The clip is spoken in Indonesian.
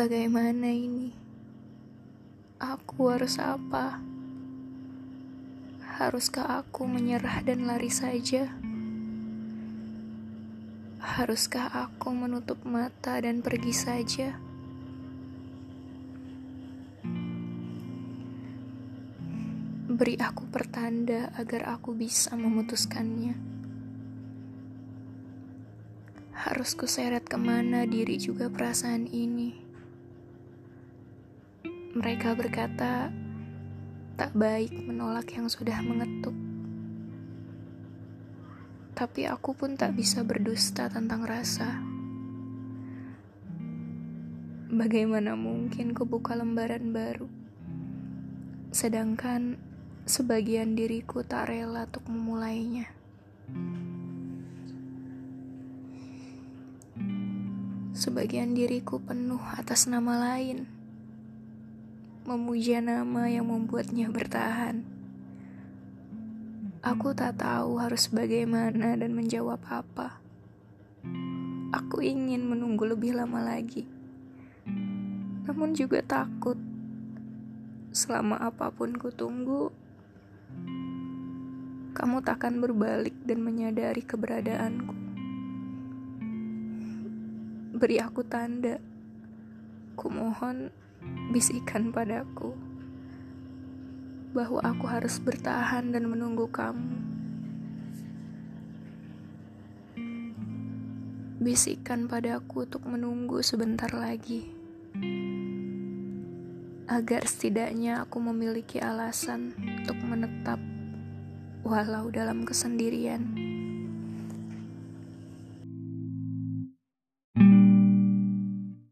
Bagaimana ini? Aku harus apa? Haruskah aku menyerah dan lari saja? Haruskah aku menutup mata dan pergi saja? Beri aku pertanda agar aku bisa memutuskannya. Harus kuseret ke mana diri juga perasaan ini. Mereka berkata, tak baik menolak yang sudah mengetuk. Tapi aku pun tak bisa berdusta tentang rasa. Bagaimana mungkin kubuka lembaran baru? Sedangkan sebagian diriku tak rela untuk memulainya. Sebagian diriku penuh atas nama lain, memuja nama yang membuatnya bertahan. Aku tak tahu harus bagaimana dan menjawab apa. Aku ingin menunggu lebih lama lagi, namun juga takut. Selama apa pun ku tunggu, kamu takkan berbalik dan menyadari keberadaanku. Beri aku tanda. Kumohon bisikan padaku bahwa aku harus bertahan dan menunggu kamu. Bisikan padaku untuk menunggu sebentar lagi. Agar setidaknya aku memiliki alasan untuk menetap walau dalam kesendirian.